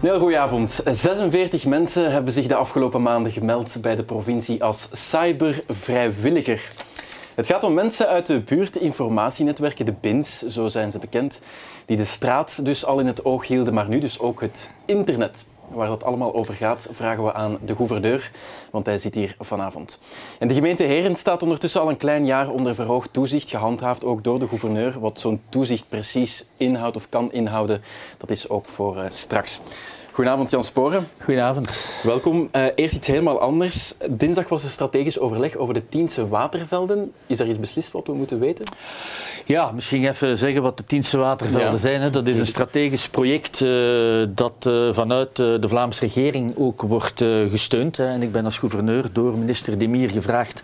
Heel goedenavond. 46 mensen hebben zich de afgelopen maanden gemeld bij de provincie als cybervrijwilliger. Het gaat om mensen uit de buurtinformatienetwerken, de BINS, zo zijn ze bekend, die de straat dus al in het oog hielden, maar nu dus ook het internet. Waar dat allemaal over gaat, vragen we aan de gouverneur, want hij zit hier vanavond. En de gemeente Heren staat ondertussen al een klein jaar onder verhoogd toezicht, gehandhaafd ook door de gouverneur. Wat zo'n toezicht precies inhoudt of kan inhouden, dat is ook voor uh, straks. Goedenavond Jan Sporen. Goedenavond. Welkom. Uh, eerst iets helemaal anders. Dinsdag was er strategisch overleg over de Tiense watervelden. Is er iets beslist wat we moeten weten? Ja, misschien even zeggen wat de Tiense watervelden zijn. Hè. Dat is een strategisch project uh, dat uh, vanuit de Vlaamse regering ook wordt gesteund. Hè. En ik ben als gouverneur door minister Demir gevraagd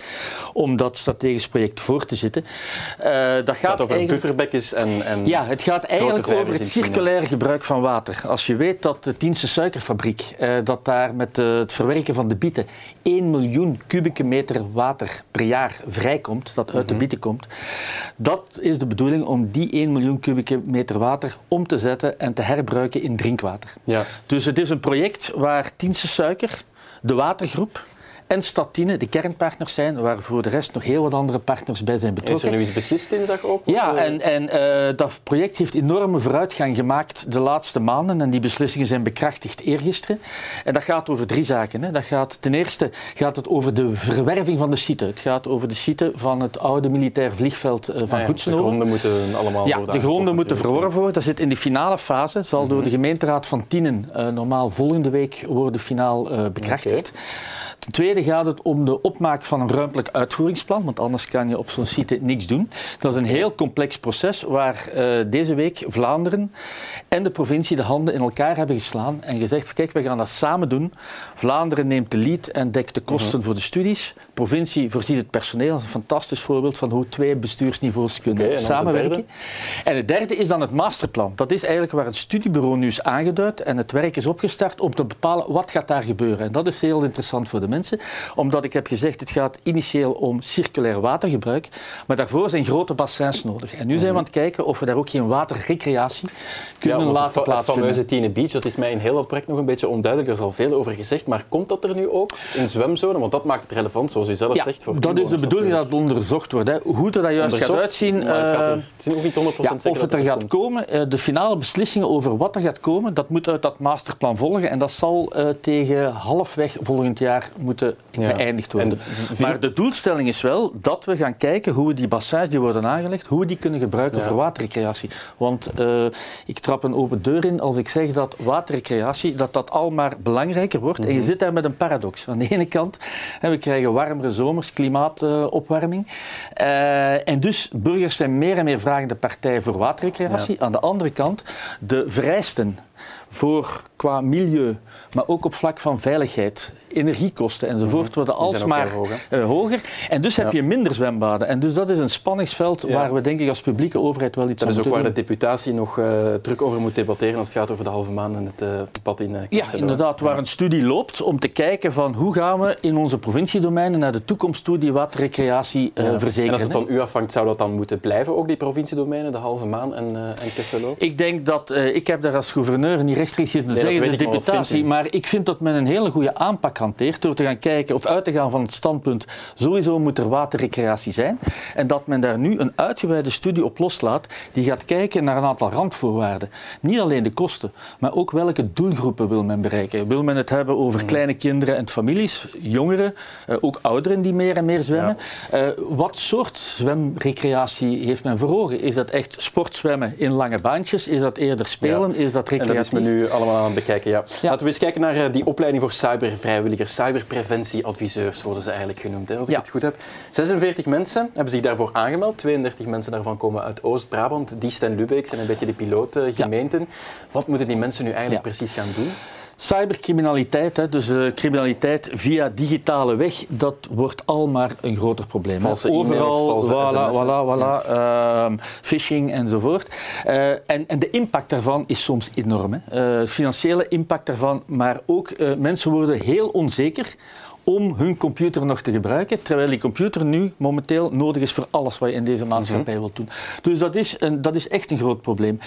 om dat strategisch project voor te zitten. dat gaat, gaat over eigenlijk... bufferbekkens en, en, Ja, het gaat eigenlijk over het circulair gebruik van water. Als je weet dat de Tiense suikerfabriek, eh, dat daar met eh, het verwerken van de bieten 1 miljoen kubieke meter water per jaar vrijkomt, dat uit de mhm. bieten komt. Dat is de bedoeling om die 1 miljoen kubieke meter water om te zetten en te herbruiken in drinkwater. Ja. Dus het is een project waar Tiense Suiker, de watergroep, en Statine de kernpartners zijn, waar voor de rest nog heel wat andere partners bij zijn betrokken. Is er nu iets beslist dinsdag ook? Ja, en, en uh, dat project heeft enorme vooruitgang gemaakt de laatste maanden en die beslissingen zijn bekrachtigd eergisteren. En dat gaat over drie zaken. Hè. Dat gaat, ten eerste gaat het over de verwerving van de site. Het gaat over de site van het oude militair vliegveld uh, van ah ja, De gronden moeten allemaal Ja, de gronden moeten verhoren worden. Dat zit in de finale fase. Zal door mhm. de gemeenteraad van Tienen uh, normaal volgende week worden finaal bekrachtigd. Okay. Ten tweede gaat het om de opmaak van een ruimtelijk uitvoeringsplan, want anders kan je op zo'n site niks doen. Dat is een heel complex proces waar uh, deze week Vlaanderen en de provincie de handen in elkaar hebben geslaan en gezegd, kijk, we gaan dat samen doen. Vlaanderen neemt de lead en dekt de kosten mhm. voor de studies. De provincie voorziet het personeel. Dat is een fantastisch voorbeeld van hoe twee bestuursniveaus kunnen okay, en samenwerken. En het derde is dan het masterplan. Dat is eigenlijk waar het studiebureau nu is aangeduid en het werk is opgestart om te bepalen wat gaat daar gebeuren. En dat is heel interessant voor de mensen, omdat ik heb gezegd, het gaat initieel om circulair watergebruik, maar daarvoor zijn grote bassins nodig. En nu zijn we aan het kijken of we daar ook geen waterrecreatie kunnen ja, laten het, plaatsvinden. Het fameuze Tine Beach, dat is mij in heel dat project nog een beetje onduidelijk, er is al veel over gezegd, maar komt dat er nu ook in zwemzone? Want dat maakt het relevant, zoals u zelf ja, zegt. Voor dat is de bedoeling dat het onderzocht wordt. Hè. Hoe dat juist gaat uitzien... het, gaat er, het is nog niet 100% ja, zeker Of het er, gaat komen, uh, de finale beslissingen over wat er gaat komen, dat moet uit dat masterplan volgen en dat zal uh, tegen halfweg volgend jaar moeten ja. beëindigd worden. En, maar de doelstelling is wel dat we gaan kijken hoe we die bassins die worden aangelegd, hoe we die kunnen gebruiken ja. voor waterrecreatie. Want uh, ik trap een open deur in als ik zeg dat waterrecreatie, dat dat al maar belangrijker wordt. Mm -hmm. En je zit daar met een paradox. Aan de ene kant, hè, we krijgen warmere zomers, klimaatopwarming. Uh, uh, en dus burgers zijn meer en meer vragende partij voor waterrecreatie. Ja. Aan de andere kant, de vereisten voor qua milieu, maar ook op vlak van veiligheid, energiekosten enzovoort mhm. worden alsmaar hoger. Uh, hoger. En dus heb je minder zwembaden. En dus dat is een spanningsveld waar we denk ik als publieke overheid wel iets aan moeten doen. Dat is ook waar de deputatie nog uh, druk over moet debatteren als het gaat over de halve maan en het uh, pad in uh, Ja, inderdaad. Waar een studie loopt om te kijken van hoe gaan we in onze provinciedomeinen naar de toekomst toe die waterrecreatie verzekeren. En als het van u afhangt, zou dat dan moeten blijven, ook die provinciedomeinen, de halve maan en, en Kesselo? Ik denk dat, ik heb daar als gouverneur niet rechtstreeks zitten nee, zeggen, de deputatie, maar ik vind dat men een hele goede aanpak hanteert door te gaan kijken of uit te gaan van het standpunt sowieso moet er waterrecreatie zijn en dat men daar nu een uitgebreide studie op loslaat die gaat kijken naar een aantal randvoorwaarden. Niet alleen de kosten, maar ook welke doelgroepen wil men bereiken. Wil men het hebben over mm. kleine kinderen en families, jongeren, uh, ook ouderen die meer en meer zwemmen? Ja. Uh, wat soort zwemrecreatie heeft men voor ogen? Is dat echt sportzwemmen in lange baantjes? Is dat eerder spelen? Ja. Is dat recreatief? En dat is men nu allemaal aan het bekijken, ja. ja. Laten we eens kijken naar uh, die opleiding voor cybervrijwilligers, cyberpreventieadviseurs worden ze eigenlijk genoemd, hè, als ik het goed heb. 46 mensen hebben zich daarvoor aangemeld, 32 mensen daarvan komen uit Oost-Brabant, Diest en Lubeek zijn een beetje de pilootgemeenten. Ja. Wat moeten die mensen nu eigenlijk precies gaan doen? Cybercriminaliteit, dus uh, criminaliteit via digitale weg, dat wordt al maar een groter probleem. Valse Overal, voilà, voilà, voilà, ja. uh, phishing enzovoort. Uh, en, en de impact daarvan is soms enorm. Hè. financiële impact daarvan, maar ook mensen worden heel onzeker om hun computer nog te gebruiken, terwijl die computer nu momenteel nodig is voor alles wat je in deze maatschappij mm wilt doen. Dus dat is, een, dat is echt een groot probleem.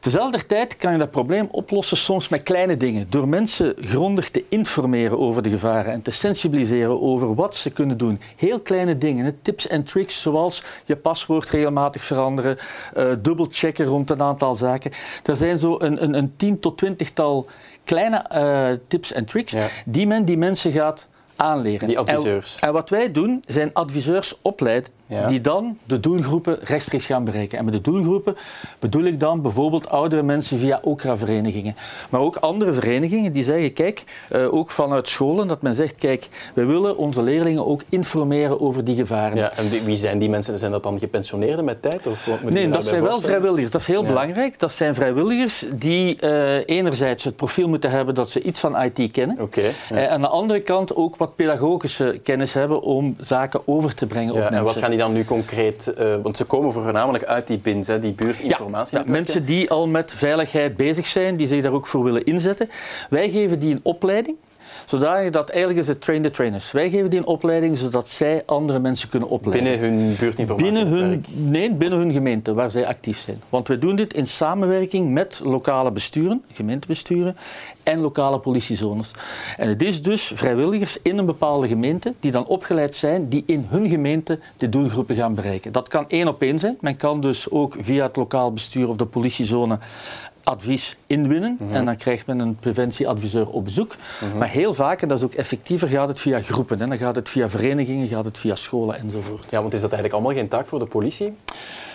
Tezelfde tijd kan je dat probleem oplossen soms met kleine dingen. Door mensen grondig te informeren over de gevaren en te sensibiliseren over wat ze kunnen doen. Heel kleine dingen, tips en tricks zoals je paswoord regelmatig veranderen, uh, dubbelchecken rond een aantal zaken. Er zijn zo een, een, een tien tot twintigtal kleine uh, tips en tricks die men die mensen gaat aanleren. Die adviseurs. En, en, wat wij doen, zijn adviseurs opleiden die dan de doelgroepen rechtstreeks gaan bereiken. En met de doelgroepen bedoel ik dan bijvoorbeeld oudere mensen via OKRA-verenigingen. Maar ook andere verenigingen die zeggen, kijk, uh, ook vanuit scholen, dat men zegt, kijk, we willen onze leerlingen ook informeren over die gevaren. Ja, en wie zijn die mensen? Zijn dat dan gepensioneerden met tijd? Of nee, dat zijn wel vrijwilligers. Dat is heel belangrijk. Dat zijn vrijwilligers die uh, enerzijds het profiel moeten hebben dat ze iets van IT kennen. Okay, uh, aan de andere kant ook wat pedagogische kennis hebben om zaken over te brengen op mensen. En wat gaan die dan nu concreet, uh, want ze komen voornamelijk uit die BINs, hè, die buurtinformatie. Ja, ja, mensen die al met veiligheid bezig zijn, die zich daar ook voor willen inzetten. Wij geven die een opleiding zodanig dat eigenlijk is het train the trainers. Wij geven die een opleiding zodat zij andere mensen kunnen opleiden. Binnen hun buurtinformatie? Binnen hun, nee, binnen hun gemeente waar zij actief zijn. Want wij doen dit in samenwerking met lokale besturen, gemeentebesturen en lokale politiezones. En het is dus vrijwilligers in een bepaalde gemeente die dan opgeleid zijn, die in hun gemeente de doelgroepen gaan bereiken. Dat kan één op één zijn. Men kan dus ook via het lokaal bestuur of de politiezone advies inwinnen mhm. en dan krijgt men een preventieadviseur op bezoek. Mhm. Maar heel vaak, en dat is ook effectiever, gaat het via groepen. Hè. Dan gaat het via verenigingen, gaat het via scholen enzovoort. Ja, want is dat eigenlijk allemaal geen taak voor de politie?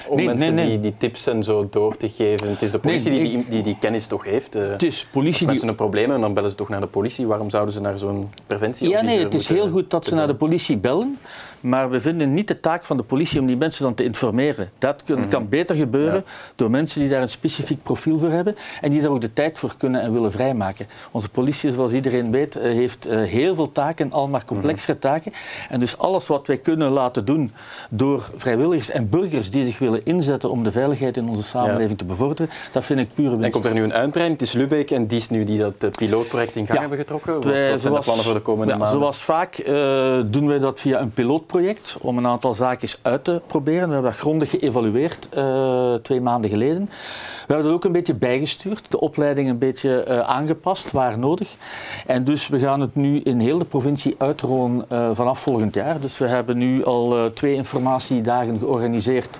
Om nee, mensen nee, nee. Die, die tips en zo door te geven. Het is de politie die, die, die, die kennis toch heeft. Uh, het is politie als mensen een probleem hebben, dan bellen ze toch naar de politie. Waarom zouden ze naar zo'n preventie? Ja, nee, het is heel goed dat ze naar de politie bellen. Maar we vinden niet de taak van de politie om die mensen dan te informeren. Dat kan, mhm. kan beter gebeuren door mensen die daar een specifiek profiel voor hebben en die daar ook de tijd voor kunnen en willen vrijmaken. Onze politie, zoals iedereen weet, eh, heeft eh, heel veel taken, al maar complexere mhm. taken. En dus alles wat wij kunnen laten doen door vrijwilligers en burgers die zich willen inzetten om de veiligheid in onze samenleving te bevorderen, dat vind ik pure winst. En komt er nu een uitbreiding? Het is Lubeck en die is nu die dat eh, pilootproject in gang hebben getrokken. Wat, zijn de plannen voor de komende ja, maanden? Zoals vaak doen wij dat via een pilootproject project om een aantal zaken uit te proberen. We hebben dat grondig geëvalueerd uh, twee maanden geleden. We hebben dat ook een beetje bijgestuurd, de opleiding een beetje uh, aangepast waar nodig. En dus we gaan het nu in heel de provincie uitrollen vanaf volgend jaar. Dus we hebben nu al twee informatiedagen georganiseerd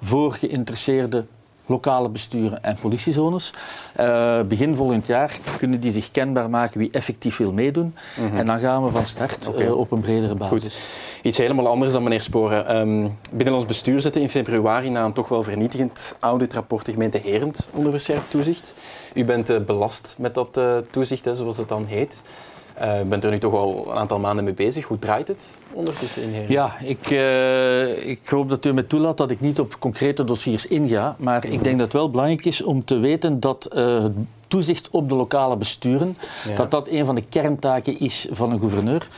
voor geïnteresseerde lokale besturen en politiezones. Uh, begin volgend jaar kunnen die zich kenbaar maken wie effectief wil meedoen. Mhm. En dan gaan we van start okay. uh, op een bredere basis. Goed. Iets helemaal anders dan meneer Sporen. Um, binnen ons bestuur zette in februari na een toch wel vernietigend auditrapport de gemeente Herend onder verscherpt toezicht. U bent uh, belast met dat toezicht, hè, zoals het dan heet. Uh, bent er nu toch al een aantal maanden mee bezig. Hoe draait het ondertussen in? Ja, ik, uh, ik hoop dat u me toelaat dat ik niet op concrete dossiers inga. Maar ik denk dat het wel belangrijk is om te weten dat uh, het toezicht op de lokale besturen, ja. dat dat een van de kerntaken is van een gouverneur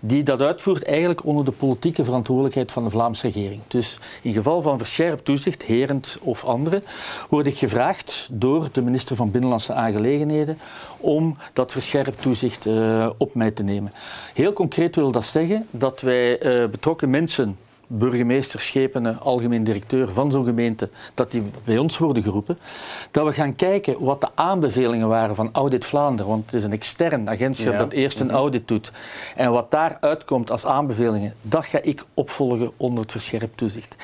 die dat uitvoert eigenlijk onder de politieke verantwoordelijkheid van de Vlaamse regering. Dus in geval van verscherpt toezicht, Herend of anderen, word ik gevraagd door de minister van Binnenlandse Aangelegenheden om dat verscherpt toezicht uh, op mij te nemen. Heel concreet wil dat zeggen dat wij uh, betrokken mensen burgemeester, schepenen, algemeen directeur van zo'n gemeente, dat die bij ons worden geroepen. Dat we gaan kijken wat de aanbevelingen waren van Audit Vlaanderen, want het is een extern agentschap ja. dat eerst een mhm. audit doet. En wat daar uitkomt als aanbevelingen, dat ga ik opvolgen onder het verscherpt toezicht.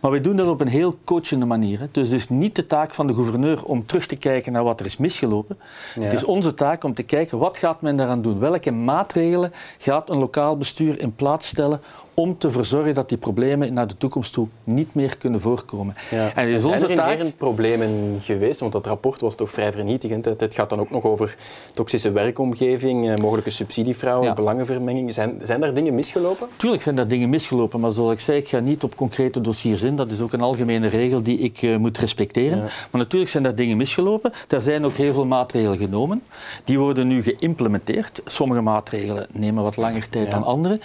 Maar we doen dat op een heel coachende manier. Hè. Dus het is niet de taak van de gouverneur om terug te kijken naar wat er is misgelopen. Ja. Het is onze taak om te kijken wat gaat men daaraan doen. Welke maatregelen gaat een lokaal bestuur in plaats stellen om te verzorgen dat die problemen naar de toekomst toe niet meer kunnen voorkomen. Ja. En is onze taak... er problemen geweest? Want dat rapport was toch vrij vernietigend. Het gaat dan ook nog over toxische werkomgeving, eh, mogelijke subsidiefraude, ja. belangenvermenging. Zijn, zijn daar dingen misgelopen? Tuurlijk zijn daar dingen misgelopen, maar zoals ik zei, ik ga niet op concrete dossiers in. Dat is ook een algemene regel die ik uh, moet respecteren. Ja. Maar natuurlijk zijn daar dingen misgelopen. Er zijn ook heel veel maatregelen genomen. Die worden nu geïmplementeerd. Sommige maatregelen nemen wat langer tijd dan andere.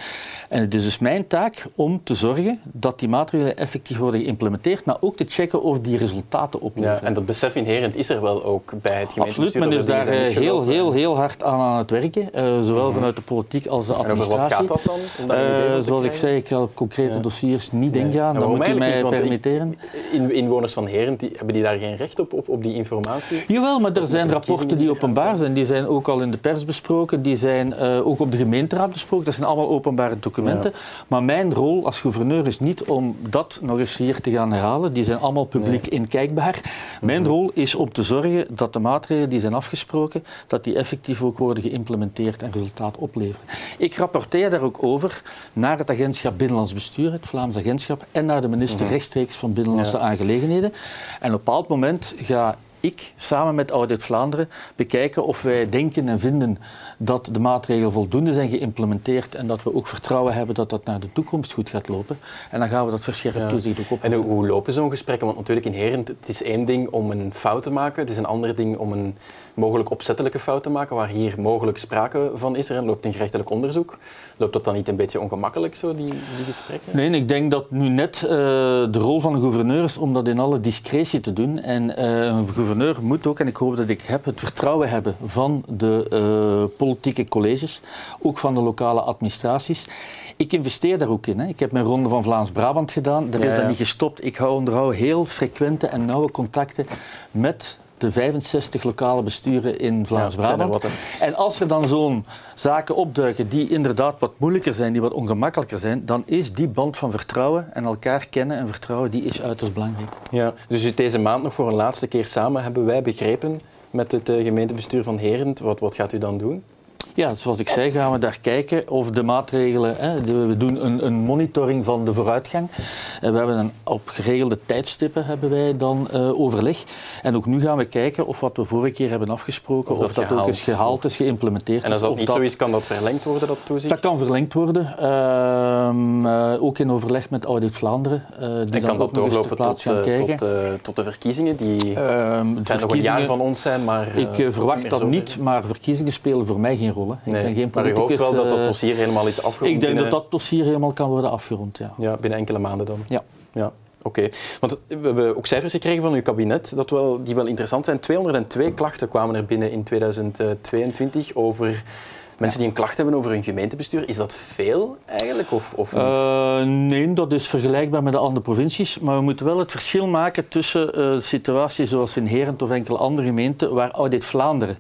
En het is dus mijn mijn taak om te zorgen dat die maatregelen effectief worden geïmplementeerd, maar ook te checken of die resultaten opleveren. Ja, en dat besef inherent is er wel ook bij het gemeentebestuur. Absoluut, men is daar eh, heel, heel, heel hard aan aan het werken, uh, zowel mm vanuit de politiek als de administratie. En over wat gaat dat dan? Uh, zoals ik zei, ik ga op concrete ja. dossiers niet nee. ingaan, dat moet je mij permitteren. In, inwoners van Herent, die, hebben die daar geen recht op, op, op die informatie? Jawel, maar er zijn rapporten die openbaar zijn, die zijn ook al in de pers besproken, die zijn uh, ook op de gemeenteraad besproken, dat zijn allemaal openbare documenten. Ja. Maar mijn rol als gouverneur is niet om dat nog eens hier te gaan herhalen, die zijn allemaal publiek nee. inkijkbaar. Mijn mm -hmm. rol is om te zorgen dat de maatregelen die zijn afgesproken, dat die effectief ook worden geïmplementeerd en resultaat opleveren. Ik rapporteer daar ook over naar het agentschap Binnenlands Bestuur, het Vlaams agentschap, en naar de minister mm -hmm. rechtstreeks van Binnenlandse ja. Aangelegenheden. En op een bepaald moment ga ik samen met Audit Vlaanderen bekijken of wij denken en vinden dat de maatregelen voldoende zijn geïmplementeerd en dat we ook vertrouwen hebben dat dat naar de toekomst goed gaat lopen. En dan gaan we dat verscherpt ja. toezicht ook op. En hoe, lopen zo'n gesprekken? Want natuurlijk inherent, het is één ding om een fout te maken, het is een ander ding om een mogelijk opzettelijke fout te maken, waar hier mogelijk sprake van is. Er loopt een gerechtelijk onderzoek. Loopt dat dan niet een beetje ongemakkelijk, zo, die, die gesprekken? Nee, ik denk dat nu net uh, de rol van een gouverneur is om dat in alle discretie te doen. En uh, een gouverneur moet ook, en ik hoop dat ik heb, het vertrouwen hebben van de uh, politieke colleges, ook van de lokale administraties. Ik investeer daar ook in. Hè. Ik heb mijn ronde van Vlaams-Brabant gedaan. Daar is ja, dat niet gestopt. Ik hou onderhoud heel frequente en nauwe contacten met de 65 lokale besturen in Vlaams-Brabant. Ja, en als er dan zo'n zaken opduiken die inderdaad wat moeilijker zijn, die wat ongemakkelijker zijn, dan is die band van vertrouwen en elkaar kennen en vertrouwen, die is uiterst belangrijk. Ja, dus deze maand nog voor een laatste keer samen hebben wij begrepen met het gemeentebestuur van Herent. Wat, wat gaat u dan doen? Ja, zoals ik zei, gaan we daar kijken of de maatregelen. Hè, we doen een, een, monitoring van de vooruitgang. En we hebben een, op geregelde tijdstippen hebben wij dan uh, overleg. En ook nu gaan we kijken of wat we vorige keer hebben afgesproken, of, of dat, ook eens gehaald is, geïmplementeerd is. En als dat of niet dat, zo is, kan dat verlengd worden, dat toezicht? Dat kan verlengd worden. Uh, uh, ook in overleg met Audit Vlaanderen. die en dan kan dat doorlopen tot, tot, tot, de verkiezingen? Die Ehm, nog een jaar van ons zijn, maar... ik verwacht dat niet, maar verkiezingen spelen voor mij geen rol. Nee. Ik ben geen maar u hoopt wel dat dat dossier helemaal is afgerond? Ik denk binnen... dat dat dossier helemaal kan worden afgerond, ja. Ja, binnen enkele maanden dan? Ja. ja. Oké, okay. want we hebben ook cijfers gekregen van uw kabinet dat wel, die wel interessant zijn. 202 klachten kwamen er binnen in 2022 over mensen die een klacht hebben over hun gemeentebestuur. Is dat veel eigenlijk of, of niet? Uh, nee, dat is vergelijkbaar met de andere provincies. Maar we moeten wel het verschil maken tussen uh, situaties zoals in Herent of enkele andere gemeenten waar Audit Vlaanderen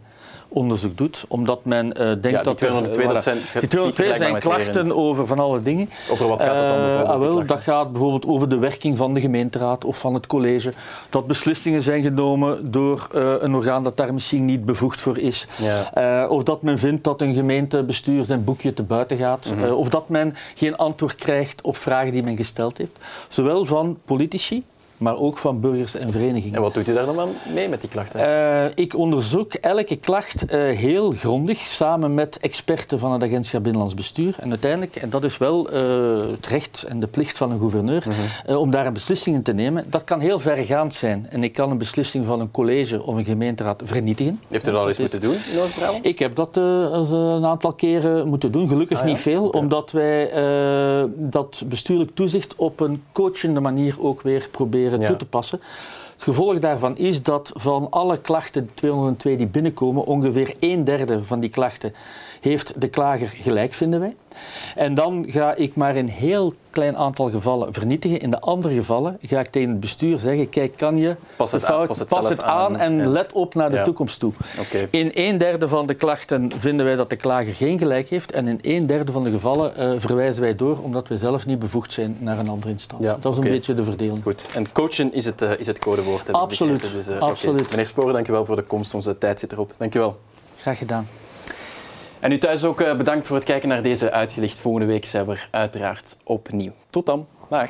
onderzoek doet, omdat men uh, denkt ja, dat 202, er, dat zijn, die 202 zijn klachten over van alle dingen. Over wat gaat het dan bijvoorbeeld? Uh, ah, wel, dat gaat bijvoorbeeld over de werking van de gemeenteraad of van het college. Dat beslissingen zijn genomen door uh, een orgaan dat daar misschien niet bevoegd voor is. Ja. of dat men vindt dat een gemeentebestuur zijn boekje te buiten gaat. Mm -hmm. of dat men geen antwoord krijgt op vragen die men gesteld heeft. Zowel van politici maar ook van burgers en verenigingen. En wat doet u daar dan mee met die klachten? Uh, ik onderzoek elke klacht uh, heel grondig samen met experten van het agentschap Binnenlands Bestuur. En uiteindelijk, en dat is wel uh, het recht en de plicht van een gouverneur, -hmm. om daar een beslissing in te nemen. Dat kan heel vergaand zijn. En ik kan een beslissing van een college of een gemeenteraad vernietigen. Heeft u dat al eens moeten doen in Oost-Brabant? Ik heb dat een aantal keren moeten doen. Gelukkig ah, ja? niet veel, okay. omdat wij dat bestuurlijk toezicht op een coachende manier ook weer proberen ja. toe te passen. Het gevolg daarvan is dat van alle klachten, 202 die binnenkomen, ongeveer een derde van die klachten heeft de klager gelijk, vinden wij. En dan ga ik maar een heel klein aantal gevallen vernietigen. In de andere gevallen ga ik tegen het bestuur zeggen: kijk, kan je pas het, fout, aan, pas het, pas het aan, aan, en ja. let op naar de ja. toekomst toe. Okay. In een derde van de klachten vinden wij dat de klager geen gelijk heeft. En in een derde van de gevallen uh, verwijzen wij door omdat wij zelf niet bevoegd zijn naar een andere instantie. Ja, dat is okay. een beetje de verdeling. Goed. En coachen is het, uh, is het codewoord. Absoluut. Dus, uh, Absoluut. Okay. Meneer Sporen, dank u wel voor de komst. Onze tijd zit erop. Dank u wel. Graag gedaan. En u thuis ook bedankt voor het kijken naar deze uitgelicht. Volgende week zijn we er uiteraard opnieuw. Tot dan. Dag.